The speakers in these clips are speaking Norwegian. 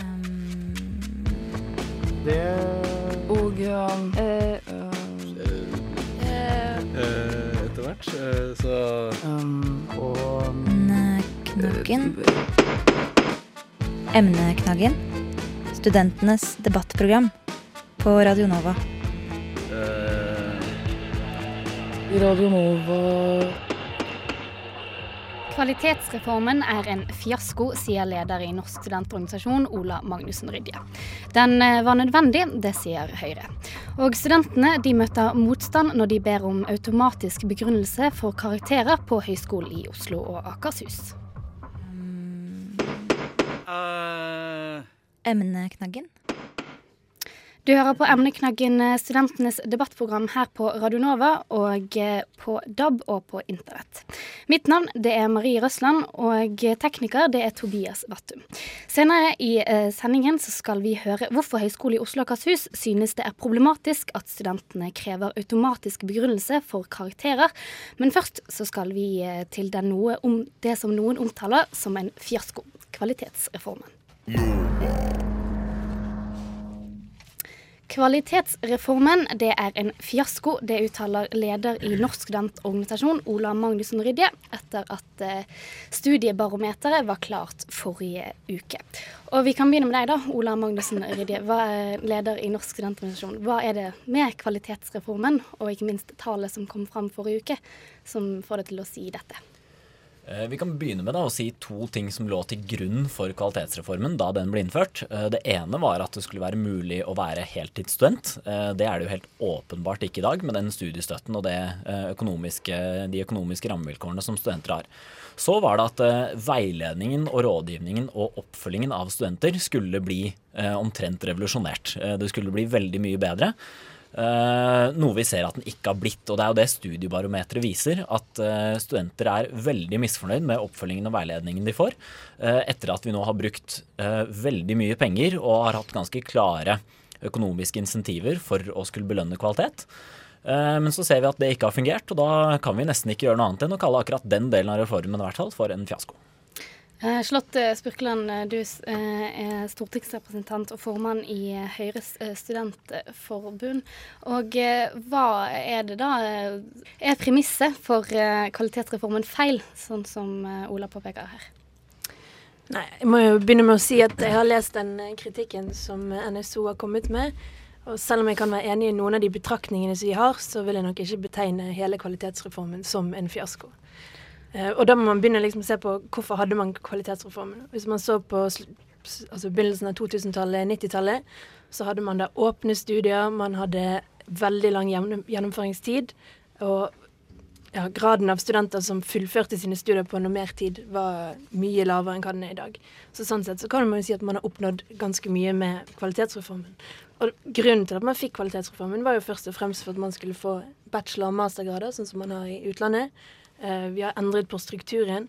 Um, Det og um, Eh, eh, Eh, etter hvert. så um, og Emneknaggen. Emneknaggen. Studentenes debattprogram på Radio Nova. Uh, Radio Nova Kvalitetsreformen er en fiasko, sier leder i Norsk studentorganisasjon, Ola Magnussen Rydje. Den eh, var nødvendig, det sier Høyre. Og studentene de møter motstand når de ber om automatisk begrunnelse for karakterer på Høgskolen i Oslo og Akershus. Uh... Emneknaggen. Du hører på emneknaggen eh, Studentenes debattprogram her på Radionova og eh, på DAB og på internett. Mitt navn det er Marie Røsland, og tekniker det er Tobias Vattum. Senere i eh, sendingen så skal vi høre hvorfor Høgskolen i Oslo og Akershus synes det er problematisk at studentene krever automatisk begrunnelse for karakterer. Men først så skal vi eh, til det, noe om det som noen omtaler som en fiasko. Kvalitetsreformen. Kvalitetsreformen det er en fiasko, det uttaler leder i Norsk studentorganisasjon Ola Magnussen Rydje etter at eh, studiebarometeret var klart forrige uke. Og vi kan begynne med deg, da, Ola Magnussen Rydje, hva er leder i Norsk studentorganisasjon. Hva er det med kvalitetsreformen, og ikke minst tallet som kom fram forrige uke, som får deg til å si dette? Eh, Vi kan begynne med da å si to ting som lå til grunn for kvalitetsreformen da den ble innført. Eh, Det ene var at det skulle være mulig å være heltidsstudent. Eh, Det er det jo helt åpenbart ikke i dag med den studiestøtten og økonomiske, de økonomiske rammevilkårene som studenter har. Så var det at veiledningen og rådgivningen og oppfølgingen av studenter skulle bli omtrent revolusjonert. Det skulle bli veldig mye bedre. Eh, noe vi ser at den ikke har blitt. Og det er jo det studiebarometeret viser, at eh, studenter er veldig misfornøyd med oppfølgingen og veiledningen de får, eh, etter at vi nå har brukt veldig mye penger og har hatt ganske klare økonomiske insentiver for å skulle belønne kvalitet. Men så ser vi at det ikke har fungert, og da kan vi nesten ikke gjøre noe annet enn å kalle akkurat den delen av reformen i hvert fall for en fiasko. Eh, Charlotte Spurkeland, eh, du eh, er stortingsrepresentant og formann i Høyres studentforbund. Og hva er det da Er premisset for kvalitetsreformen feil, sånn som Ola påpeker her? Nei, jeg må jo begynne med å si at jeg har lest den kritikken som NSO har kommet med. Og selv om jeg kan være enig i noen av de betraktningene som de har, så vil jeg nok ikke betegne hele kvalitetsreformen som en fiasko. Eh, og da må man begynne liksom å se på hvorfor hadde man kvalitetsreformen. Hvis man så på altså begynnelsen av 2000-tallet, 90-tallet, så hadde man da åpne studier, man hadde veldig lang gjennomføringstid. Og ja, graden av studenter som fullførte sine studier på noe mer tid, var mye lavere enn hva den er i dag. Så sånn sett så kan man jo si at man har oppnådd ganske mye med kvalitetsreformen. Og grunnen til at man fikk kvalitetsreformen, var jo først og fremst for at man skulle få bachelor- og mastergrader, sånn som man har i utlandet. Eh, vi har endret på strukturen.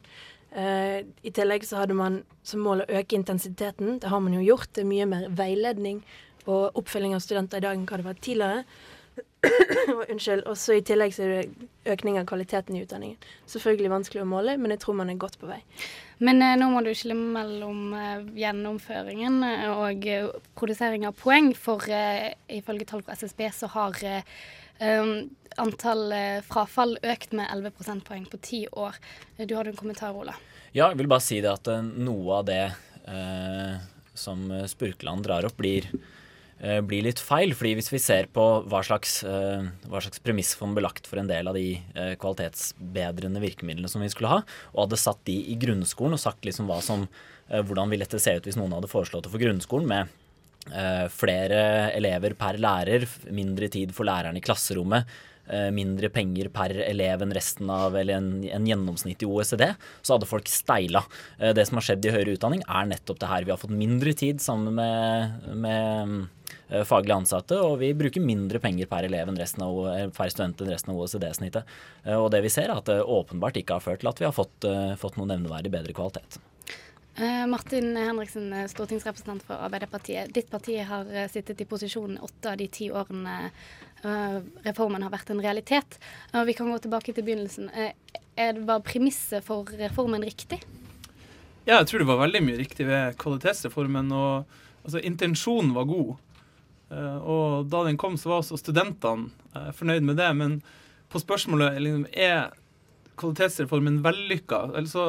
Eh, I tillegg så hadde man som mål å øke intensiteten. Det har man jo gjort. Det er mye mer veiledning og oppfølging av studenter i dag enn hva det var tidligere. Unnskyld. Og så i tillegg så er det økning av kvaliteten i utdanningen. Selvfølgelig vanskelig å måle, men jeg tror man er godt på vei. Men eh, nå må du skille mellom eh, gjennomføringen eh, og eh, produsering av poeng, for ifølge tall fra SSB så har um, antall eh, frafall økt med 11 prosentpoeng på ti år. Eh, Du hadde en kommentar, Ola. Ja, jeg vil bare si det at eh, noe av det eh, som Spurkeland drar opp, blir, eh, blir litt feil. fordi hvis vi ser på hva slags, eh, hva slags premiss som ble lagt for en del av de kvalitetsbedrende virkemidlene som vi skulle ha, og hadde satt de i grunnskolen og sagt liksom som, hvordan ville dette se ut hvis noen hadde foreslått det for grunnskolen med flere elever per lærer, mindre tid for læreren i klasserommet, eh, mindre penger per elev enn resten av eller en, en gjennomsnitt i OECD, så hadde folk steila. Eh, Det som har skjedd i høyere utdanning, er nettopp det her. Vi har fått mindre tid sammen med, med eh, faglig ansatte, og vi bruker mindre penger per elev enn resten av, eh, per student enn resten av OECD-snittet. Eh, Og det vi ser, er at det åpenbart ikke har ført til at vi har fått, eh, fått noe nevneverdig bedre kvalitet. Eh, Martin Henriksen, eh, stortingsrepresentant for Arbeiderpartiet. Ditt parti har eh, sittet i posisjon åtte av de ti årene reformen har vært en realitet. Vi kan gå tilbake til begynnelsen. Er det var premisset for reformen riktig? Ja, jeg tror det var veldig mye riktig ved kvalitetsreformen. og altså, Intensjonen var god. Og da den kom, så var også studentene fornøyd med det. Men på spørsmålet liksom, er kvalitetsreformen vellykka, eller så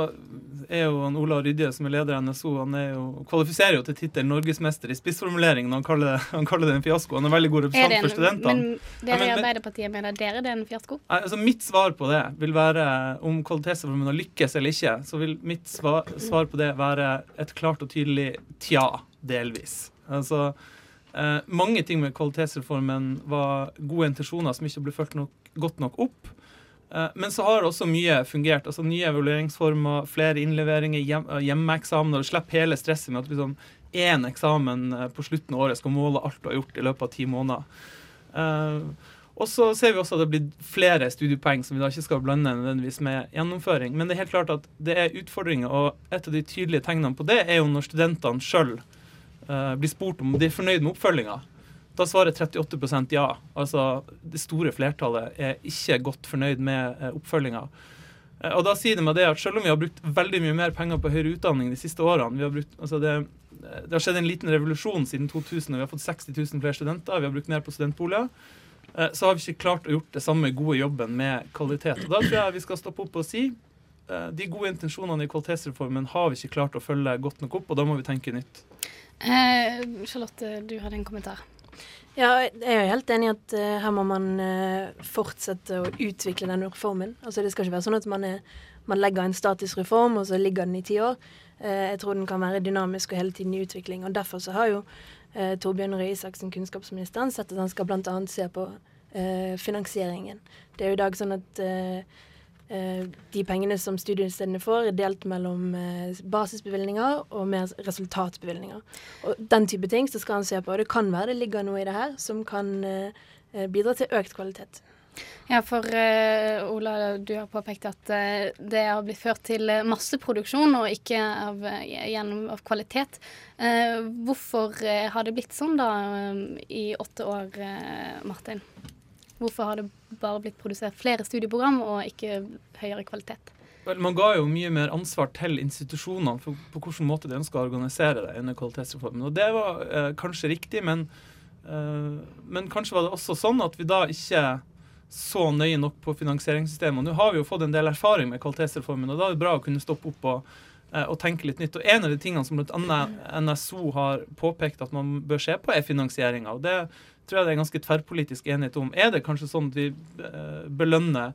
er jo han Ola Rydje, som er leder i NSO, han jo, kvalifiserer jo til tittelen norgesmester i spissformulering når han kaller, han kaller det en fiasko. Han er veldig god det representant for studentene. men dere i Arbeiderpartiet mener dere det er en fiasko? Altså Mitt svar på det vil være om kvalitetsreformen har lykkes eller ikke. Så vil mitt svar, svar på det være et klart og tydelig tja, delvis. Altså, eh, mange ting med kvalitetsreformen var gode intensjoner som ikke ble fulgt godt nok opp. Eh, men så har også mye fungert. altså Nye evalueringsformer, flere innleveringer, hjem, eh, hjemmeeksamener. Du slipper hele stresset med at liksom én eksamen eh, på slutten av året skal måle alt du har gjort i løpet av ti måneder. Og så ser vi også at det blir flere studiepoeng som vi da ikke skal blande nødvendigvis med gjennomføring. Men det er helt klart at det er utfordringer, og et av de tydelige tegnene på det er jo når studentene sjøl blir spurt om de er fornøyd med oppfølginga. Da svarer 38% ja. Altså det store flertallet er ikke godt fornøyd med eh, oppfølginga. Eh, Og da sier det meg det at selv om vi har brukt veldig mye mer penger på høyere utdanning de siste årene vi har brukt, altså det, det har skjedd en liten revolusjon siden 2000, og vi har fått 60 000 flere studenter. Vi har brukt mer på studentboliger. Eh, Så har vi ikke klart å gjort det samme gode jobben med kvalitet. Og Da tror jeg vi skal stoppe opp og si eh, de gode intensjonene i kvalitetsreformen har vi ikke klart å følge godt nok opp, og da må vi tenke nytt. Eh, Charlotte, du hadde en kommentar. Ja, jeg er jo helt enig i at uh, her må man uh, fortsette å utvikle denne reformen. Altså Det skal ikke være sånn at man, er, man legger en statisk reform, og så ligger den i ti år. Uh, jeg tror den kan være dynamisk og hele tiden i utvikling. og Derfor så har jo Torbjørn Røe Isaksen, kunnskapsministeren, sett at han skal bl.a. se på finansieringen. Det er jo i dag sånn at de pengene som studiestedene får, er delt mellom eh, basisbevilgninger og mer resultatbevilgninger. Og den type ting så skal han se på. Og det kan være det ligger noe i det her som kan eh, eh, bidra til økt kvalitet. Ja, for uh, Ola, du har påpekt at uh, det har blitt ført til eh, masseproduksjon og ikke av, eh, gjennom, av kvalitet. Uh, hvorfor eh, har det blitt sånn da um, i åtte år, eh, Martin? Hvorfor har det bare blitt produsert flere studieprogram og ikke høyere kvalitet? Man ga jo mye mer ansvar til institusjonene for, på hvilken måte de ønska å organisere det under kvalitetsreformen. Og det var eh, kanskje riktig, men, eh, men kanskje var det også sånn at vi da ikke så nøye nok på finansieringssystemet. Nå har vi jo fått en del erfaring med kvalitetsreformen, og da er det bra å kunne stoppe opp og, og tenke litt nytt. Og En av de tingene som bl.a. NSO har påpekt at man bør se på, er finansieringa. Det tror jeg det er ganske tverrpolitisk enighet om. Er det kanskje sånn at vi eh, belønner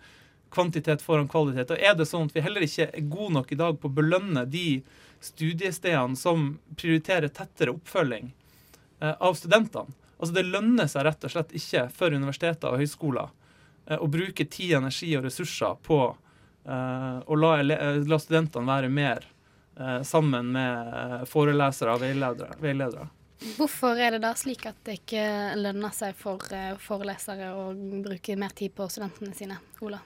kvantitet foran kvalitet? Og er det sånn at vi heller ikke er gode nok i dag på å belønne de studiestedene som prioriterer tettere oppfølging eh, av studentene? Altså Det lønner seg rett og slett ikke for universiteter og høyskoler eh, å bruke tid, energi og ressurser på eh, å la, eh, la studentene være mer eh, sammen med eh, forelesere og veiledere. veiledere. Hvorfor er det da slik at det ikke lønner seg for eh, forelesere å bruke mer tid på studentene sine? Ola?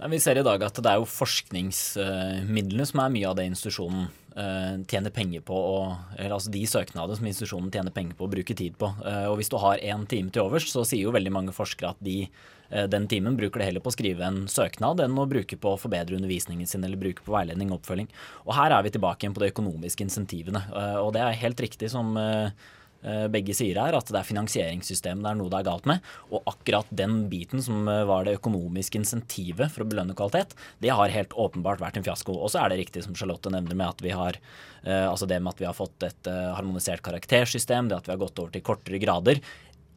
Nei, vi ser i dag at det er jo forskningsmidlene som er mye av det institusjonen eh, tjener penger på, å, eller altså de søknadene som institusjonen tjener penger på å bruke tid på. Eh, og hvis du har én time til overs, så sier jo veldig mange forskere at de eh, den timen bruker det heller på å skrive en søknad enn å bruke på å forbedre undervisningen sin eller bruke på veiledning og oppfølging. Og her er vi tilbake igjen på de økonomiske insentivene. Eh, og det er helt riktig som eh, eh, begge sier her, at det er finansieringssystemet det er noe det er galt med. Og akkurat den biten som eh, var det økonomiske insentivet for å belønne kvalitet, det har helt åpenbart vært en fiasko. Og så er det riktig som Charlotte nevner med at vi har eh, altså det med at vi har fått et eh, harmonisert karaktersystem, det at vi har gått over til kortere grader.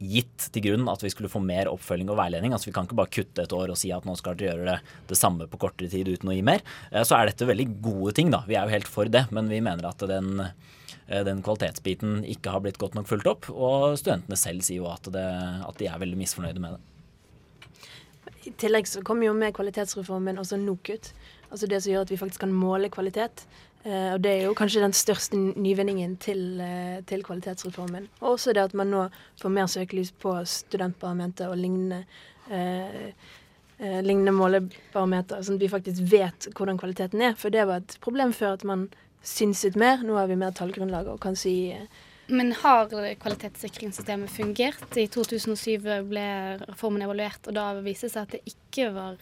Gitt til grunn at vi skulle få mer oppfølging og veiledning. altså Vi kan ikke bare kutte et år og si at nå skal dere gjøre det, det samme på kortere tid uten å gi mer. Eh, Så er dette veldig gode ting, da. Vi er jo helt for det, men vi mener at den eh, den kvalitetsbiten ikke har blitt godt nok fulgt opp. Og studentene selv sier jo at, det, at de er veldig misfornøyde med det. I tillegg så kommer jo med kvalitetsreformen også NOKUT. Altså det som gjør at vi faktisk kan måle kvalitet. Uh, og det er jo kanskje den største nyvinningen til, uh, til kvalitetsreformen. Og også det at man nå får mer søkelys på studentbarometer og lignende. Uh, lignende målebarometer, sånn at vi faktisk vet hvordan kvaliteten er. For det var et problem før at man synset mer. Nå har vi mer tallgrunnlag og kan si Men har kvalitetssikringssystemet fungert? I 2007 ble reformen evaluert, og da viste det seg at det ikke var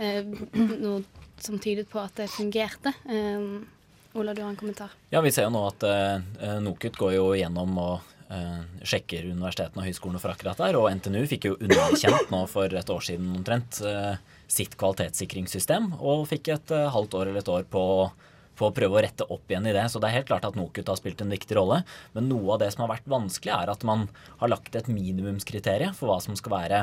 noe som tydet på at det fungerte. Eh, Ola, du har en kommentar. Ja, vi ser jo nå at uh, NOKUT går jo gjennom og sjekker universitetene og høyskolene for akkurat der. Og NTNU fikk jo underkjent nå for et år siden omtrent sitt kvalitetssikringssystem, og fikk et halvt år eller et år på på å prøve å rette opp igjen i det. Så det er helt klart at NOKUT har spilt en viktig rolle. Men noe av det som har vært vanskelig, er at man har lagt et minimumskriterium for hva som skal være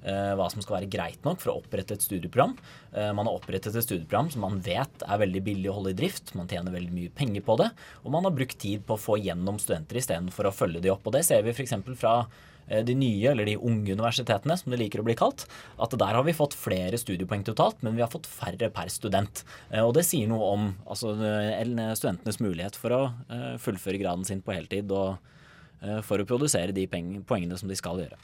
hva som skal være greit nok for å opprette et studieprogram. Uh, man har opprettet et studieprogram som man vet er veldig billig å holde i drift. Man tjener veldig mye penger på det. Og man har brukt tid på å få gjennom studenter istedenfor å følge de opp. Og det ser vi f.eks. fra Eh, de nye, eller de unge universitetene, som det liker å bli kalt, at der har vi fått flere studiepoeng totalt, men vi har fått færre per student. Eh, og det sier noe om altså, eh, studentenes mulighet for å fullføre graden sin på heltid og for å produsere de poengene som de skal gjøre.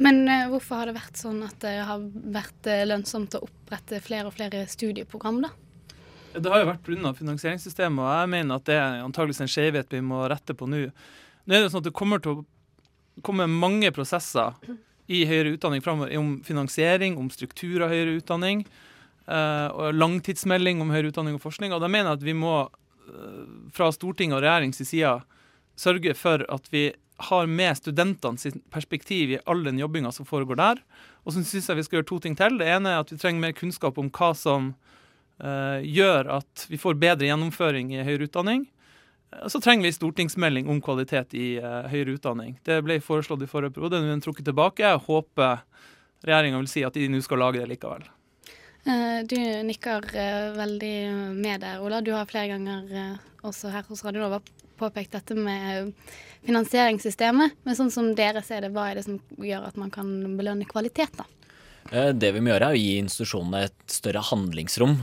Men hvorfor har det vært sånn at det har vært lønnsomt å opprette flere og flere studieprogram, da? Det har jo vært pga. finansieringssystemet, og jeg mener at det er antageligvis en skjevhet vi må rette på nå. Nå er det sånn at det kommer til å komme mange prosesser i høyere utdanning framover om finansiering, om struktur av høyere utdanning, uh, og langtidsmelding om høyere utdanning og forskning. Og da mener jeg at vi må, fra Stortinget og regjerings side, sørge for at vi har med studentene sitt perspektiv i all den jobbinga som foregår der. Og så syns jeg vi skal gjøre to ting til. Det ene er at vi trenger mer kunnskap om hva som uh, gjør at vi får bedre gjennomføring i høyere utdanning. Så trenger vi stortingsmelding om kvalitet i uh, høyere utdanning. Det ble foreslått i forrige periode, nå er den trukket tilbake. Jeg håper regjeringa vil si at de nå skal lage det likevel. Uh, du nikker veldig med der, Ola. Du har flere ganger også her hos Radio Nova påpekt dette med finansieringssystemet. Men sånn som dere ser det, hva er det som gjør at man kan belønne kvalitet, da? Det vi må gjøre, er å gi institusjonene et større handlingsrom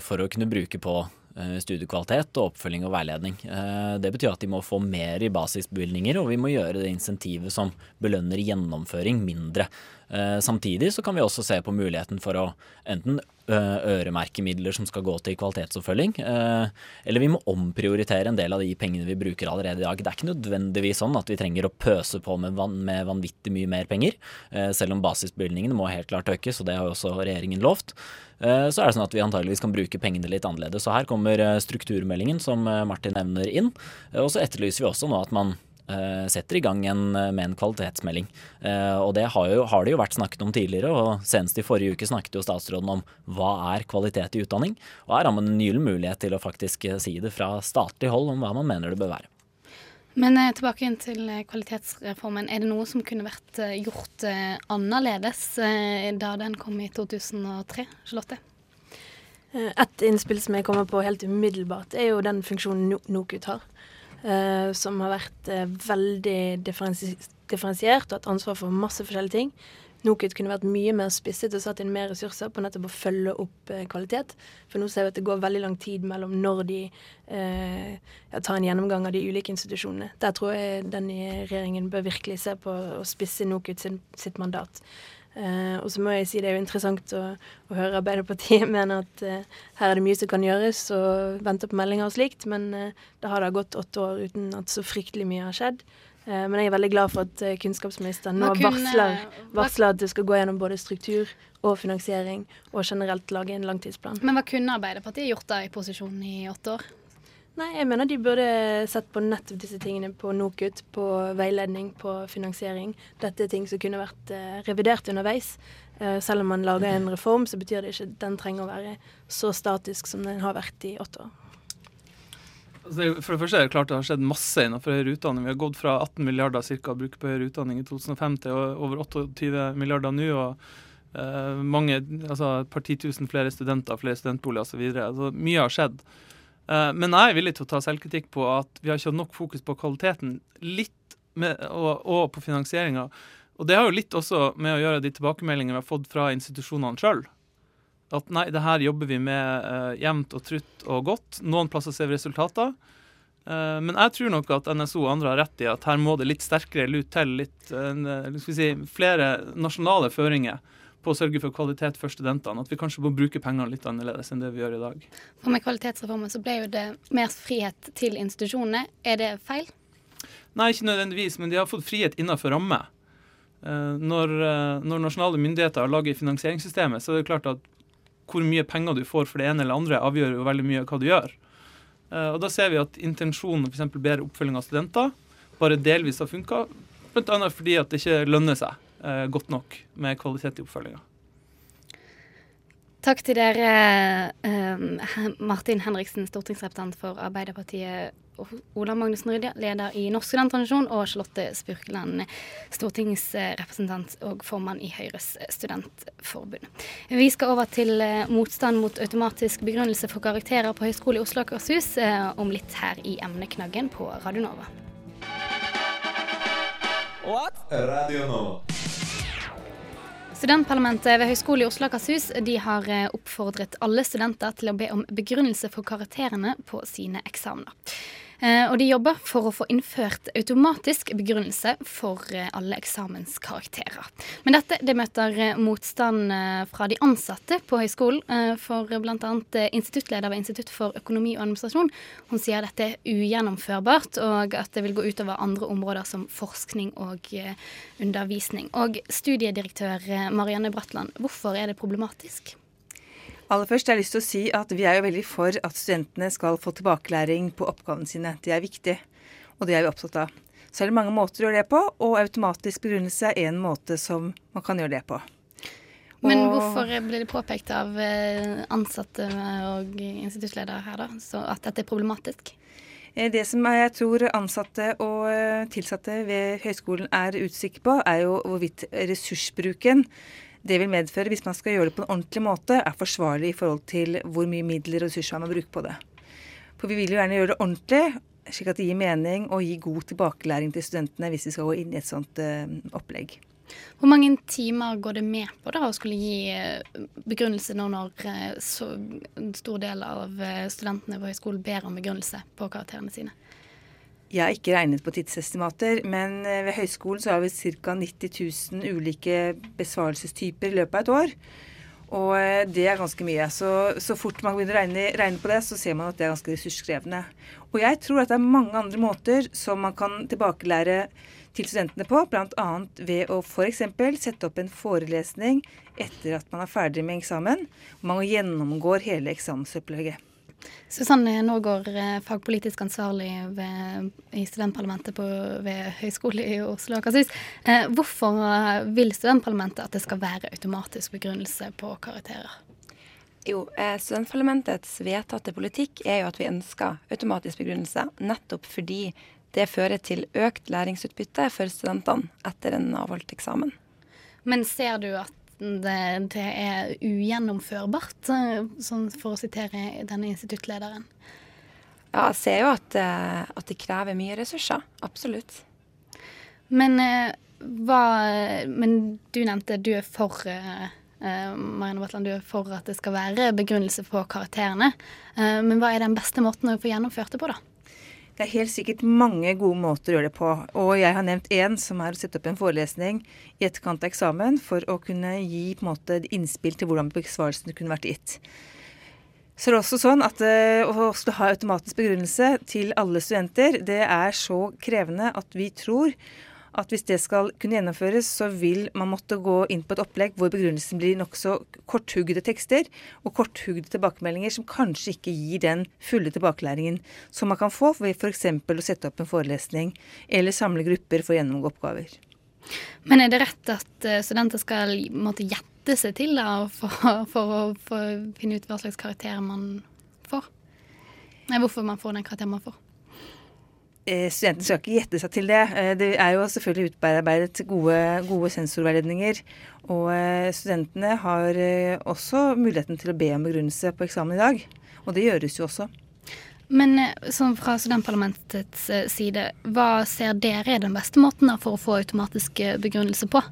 for å kunne bruke på Eh, studiekvalitet og oppfølging og veiledning. Eh, det betyr at de må få mer i basisbevilgninger, og vi må gjøre det insentivet som belønner gjennomføring, mindre. Eh, samtidig så kan vi også se på muligheten for å enten øremerke midler som skal gå til kvalitetsoppfølging, eller vi må omprioritere en del av de pengene vi bruker allerede i dag. Det er ikke nødvendigvis sånn at vi trenger å pøse på med, van med vanvittig mye mer penger, selv om basisbevilgningene må helt klart økes, og det har jo også regjeringen lovt. Så er det sånn at vi antageligvis kan bruke pengene litt annerledes. Så her kommer strukturmeldingen som Martin nevner inn. Og så etterlyser vi også nå at man Eh, setter i gang en, eh, med en kvalitetsmelding. Eh, og det har, jo, har, det jo vært snakket om tidligere, og senest i forrige uke snakket jo statsråden om hva er kvalitet i utdanning. Og her har man en gyllen mulighet til å faktisk si det fra statlig hold om hva man mener det bør være. Men tilbake inn til kvalitetsreformen. Er det noe som kunne vært gjort annerledes da den kom i 2003, Charlotte? Et innspill som jeg kommer på helt umiddelbart, er jo den funksjonen NOKUT har. Som har vært veldig differensiert og hatt ansvar for masse forskjellige ting. NOKUT kunne vært mye mer spisset og satt inn mer ressurser på nettopp å følge opp uh, kvalitet. For nå ser vi at det går veldig lang tid mellom når de ja, tar en gjennomgang av de ulike institusjonene. Der tror jeg den nye regjeringen bør virkelig se på å spisse NOKUT sin, sitt mandat. Eh, og så må jeg si det er jo interessant å, å høre Arbeiderpartiet mene at eh, her er det mye som kan gjøres, og vente på meldinger og slikt, men uh, det har da gått åtte år uten at så fryktelig mye har skjedd. Men jeg er veldig glad for at kunnskapsministeren nå varsler, varsler, at det skal gå gjennom både struktur og finansiering, og generelt lage en langtidsplan. Men hva kunne Arbeiderpartiet gjort da i posisjon i åtte år? Nei, jeg mener de burde sett på nettopp disse tingene på NOKUT, på veiledning, på finansiering. Dette er ting som kunne vært eh, revidert underveis. Eh, selv om man lager en reform, så betyr det ikke at den trenger å være så statisk som den har vært i åtte år. Altså, for det første er det klart det har skjedd masse innenfor høyere utdanning. Vi har gått fra 18 milliarder cirka, å bruke på høyere utdanning i 2005 til over 28 milliarder nå. og Uh, mange, altså et par titusen flere studenter, flere studentboliger osv. Altså, mye har skjedd. Eh, men jeg er villig til å ta selvkritikk på at vi har ikke hatt nok fokus på kvaliteten litt med, og, og, på finansieringa. Og det har jo litt også med å gjøre de tilbakemeldingene vi har fått fra institusjonene sjøl. At nei, det her jobber vi med uh, jevnt og trutt og godt. Noen plasser ser vi resultater. Uh, men jeg tror nok at NSO og andre har rett i at her må det litt sterkere lut til. Litt, uh, si, flere nasjonale føringer på å sørge for kvalitet for studentene. At vi kanskje må bruke pengene litt annerledes enn det vi gjør i dag. For Med kvalitetsreformen så ble jo det mer frihet til institusjonene. Er det feil? Nei, ikke nødvendigvis, men de har fått frihet innenfor ramme. Når, når nasjonale myndigheter lager finansieringssystemet, så er det klart at hvor mye penger du får for det ene eller andre, avgjør jo veldig mye hva du gjør. Eh, og da ser vi at intensjonen f.eks. bedre oppfølging av studenter bare delvis har funka, bl.a. fordi at det ikke lønner seg eh, godt nok med kvalitet i oppfølginga. Takk til dere, eh, Martin Henriksen, stortingsrepresentant for Arbeiderpartiet, Ola Magnussen Rydja, leder i Norsk studenttradisjon, og Charlotte Spurkeland, stortingsrepresentant og formann i Høyres studentforbund. Vi skal over til eh, motstand mot automatisk begrunnelse for karakterer på Høgskolen i Oslo og Akershus eh, om litt her i emneknaggen på Radio Nova. Radio Nova. Studentparlamentet ved Høgskolen i Oslo og Akershus har eh, oppfordret alle studenter til å be om begrunnelse for karakterene på sine eksamener. Eh, og de jobber for å få innført automatisk begrunnelse for eh, alle eksamenskarakterer. Men dette det møter eh, motstand fra de ansatte på høyskolen. For bl.a. instituttleder ved Institutt for økonomi og administrasjon. Hun sier dette er ugjennomførbart, og at det vil gå utover andre områder som forskning og undervisning. Og studiedirektør Marianne Bratland, hvorfor er det problematisk? Aller først har jeg lyst til å si at vi er jo veldig for at studentene skal få tilbakelæring på oppgavene sine. Det er viktig, og det er vi opptatt av. Så er det mange måter å gjøre det på, og automatisk begrunnelse er én måte som man kan gjøre det på. Men hvorfor blir det påpekt av eh, ansatte og instituttledere her, da, så at dette er problematisk? Eh, det som jeg tror ansatte og eh, tilsatte ved høyskolen er usikre på, er jo hvorvidt ressursbruken det vil medføre, hvis man skal gjøre det på en ordentlig måte, er forsvarlig i forhold til hvor mye midler og ressurser man må bruke på det. For vi vil jo gjerne gjøre det ordentlig, slik at det gir mening og gir god tilbakelæring til studentene hvis de skal gå inn i et sånt uh, opplegg. Hvor mange timer går det med på da å skulle gi eh, begrunnelse nå når eh, så en stor del av studentene på høyskolen ber om begrunnelse på karakterene sine? Jeg har ikke regnet på tidsestimater, men eh, ved høyskolen så har vi ca. 90 000 ulike besvarelsestyper i løpet av et år. Og eh, det er ganske mye. Så, så fort man begynner å regne, regne, på det, så ser man at det er ganske ressurskrevende. Og jeg tror at det er mange andre måter som man kan tilbakelære til studentene på, bl.a. ved å f.eks. sette opp en forelesning etter at man er ferdig med eksamen. og Man gjennomgår hele eksamensopplegget. Susanne Norgård, eh, fagpolitisk ansvarlig ved, i studentparlamentet på, ved Høgskolen i Oslo og Akershus. Eh, hvorfor vil studentparlamentet at det skal være automatisk begrunnelse på karakterer? Jo, eh, Studentparlamentets vedtatte politikk er jo at vi ønsker automatisk begrunnelse, nettopp fordi det fører til økt læringsutbytte for studentene etter en avholdt eksamen. Men ser du at det, det er ugjennomførbart, eh, sånn for å sitere denne instituttlederen? Ja, jeg ser jo at, eh, at det krever mye ressurser. Absolutt. Men, eh, hva, men du nevnte du er for Marianne Bratland, du er for at det skal være begrunnelse på karakterene. Men hva er den beste måten å få gjennomført det på, da? Det er helt sikkert mange gode måter å gjøre det på. Og jeg har nevnt én, som er å sette opp en forelesning i etterkant av eksamen for å kunne gi på en måte innspill til hvordan besvarelsen kunne vært gitt. Så det er også sånn at uh, å ha automatisk begrunnelse til alle studenter, det er så krevende at vi tror at hvis det skal kunne gjennomføres, så vil man måtte gå inn på et opplegg hvor begrunnelsen blir nokså korthugde tekster og korthugde tilbakemeldinger som kanskje ikke gir den fulle tilbakelæringen som man kan få ved f.eks. å sette opp en forelesning eller samle grupper for å gjennomgå oppgaver. Men er det rett at eh, studenter skal måtte gjette seg til da, for, for å for finne ut hva slags karakter man får? Nei, hvorfor man får den karakteren man får? Eh, studentene skal ikke gjette seg til det. Eh, det er jo selvfølgelig utarbeidet gode, gode sensorveiledninger. Og eh, studentene har også muligheten til å be om begrunnelse på eksamen i dag. Og det gjøres jo også. Men sånn fra studentparlamentets side, hva ser dere er den beste måten for å få automatisk begrunnelse på?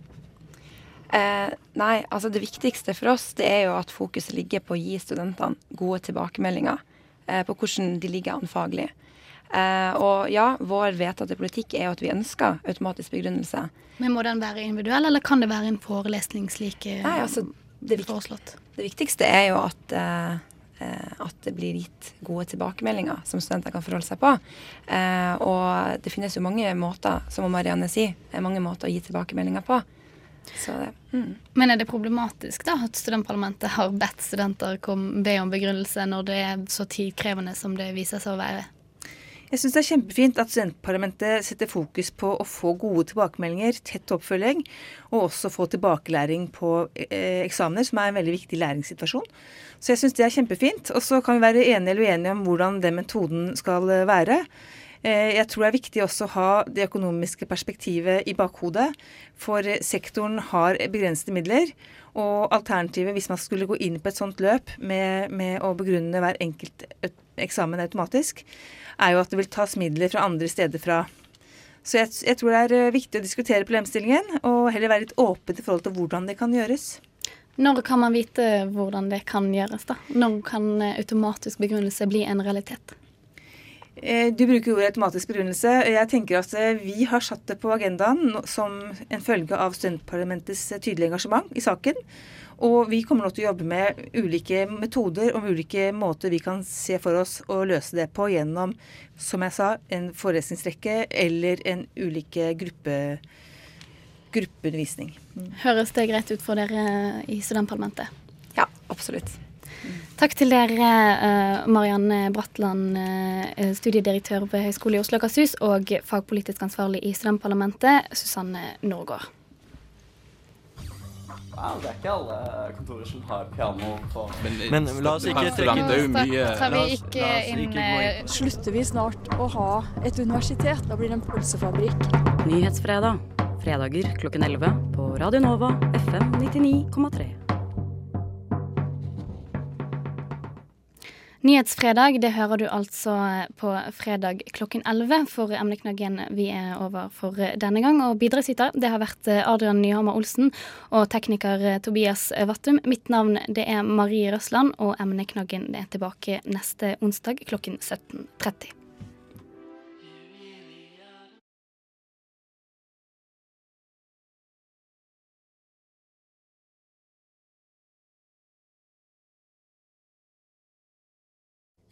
Eh, nei, altså det viktigste for oss det er jo at fokuset ligger på å gi studentene gode tilbakemeldinger eh, på hvordan de ligger an faglig. Uh, og ja, vår vedtatte politikk er jo at vi ønsker automatisk begrunnelse. Men Må den være individuell, eller kan det være en forelesning slik uh, Nei, altså, det, foreslått? Det viktigste er jo at, uh, at det blir gitt gode tilbakemeldinger som studenter kan forholde seg på. og det finnes jo mange måter, som Marianne sier, mange måter å gi tilbakemeldinger på. Så det, mm. Men er det problematisk da at studentparlamentet har bedt studenter kom, be om begrunnelse når det er så tidkrevende som det viser seg å være? Jeg syns det er kjempefint at studentparlamentet setter fokus på å få gode tilbakemeldinger, tett oppfølging, og også få tilbakelæring på eh, eksamener, som er en veldig viktig læringssituasjon. Så jeg syns det er kjempefint. Og så kan vi være enige eller uenige om hvordan den metoden skal eh, være. Eh, jeg tror det er viktig også å ha det økonomiske perspektivet i bakhodet. For sektoren har begrensede midler. Og alternativet hvis man skulle gå inn på et sånt løp med, med å begrunne hver enkelt eksamen automatisk, er jo at det vil tas midler fra andre steder fra. Så jeg, jeg tror det er eh, viktig å diskutere problemstillingen, og heller være litt åpen i forhold til hvordan det kan gjøres. Når kan man vite hvordan det kan gjøres, da? Når kan automatisk begrunnelse bli en realitet? Eh, du bruker ordet automatisk begrunnelse. Jeg tenker at eh, Vi har satt det på agendaen som en følge av studentparlamentets tydelige engasjement i saken. Og vi kommer nå til å jobbe med ulike metoder og ulike måter vi kan se for oss å løse det på gjennom, som jeg sa, en forelesningsrekke eller en ulike gruppe, gruppeundervisning. Mm. Høres det greit ut for dere i studentparlamentet? Ja, absolutt. Takk til dere, uh, Marianne Bratland, uh, studiedirektør ved Høgskolen i Oslo og Akershus, og fagpolitisk ansvarlig i studentparlamentet, Susanne Norgård. Wow, det er ikke alle kontorer som har piano på Men, Men la oss ikke trekke inn mye Tar vi ikke inn, inn Slutter vi snart å ha et universitet? Da blir det en pølsefabrikk. Nyhetsfredag. Fredager klokken 11 på Radio Nova FM 99,3. Nyhetsfredag det hører du altså på fredag klokken 11 for emneknaggen vi er over for denne gang. Og bidragsyter det har vært Adrian Nyhammer Olsen og tekniker Tobias Vattum. Mitt navn det er Marie Røsland, og emneknaggen det er tilbake neste onsdag klokken 17.30.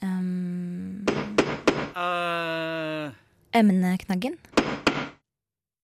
Um, uh, emneknaggen.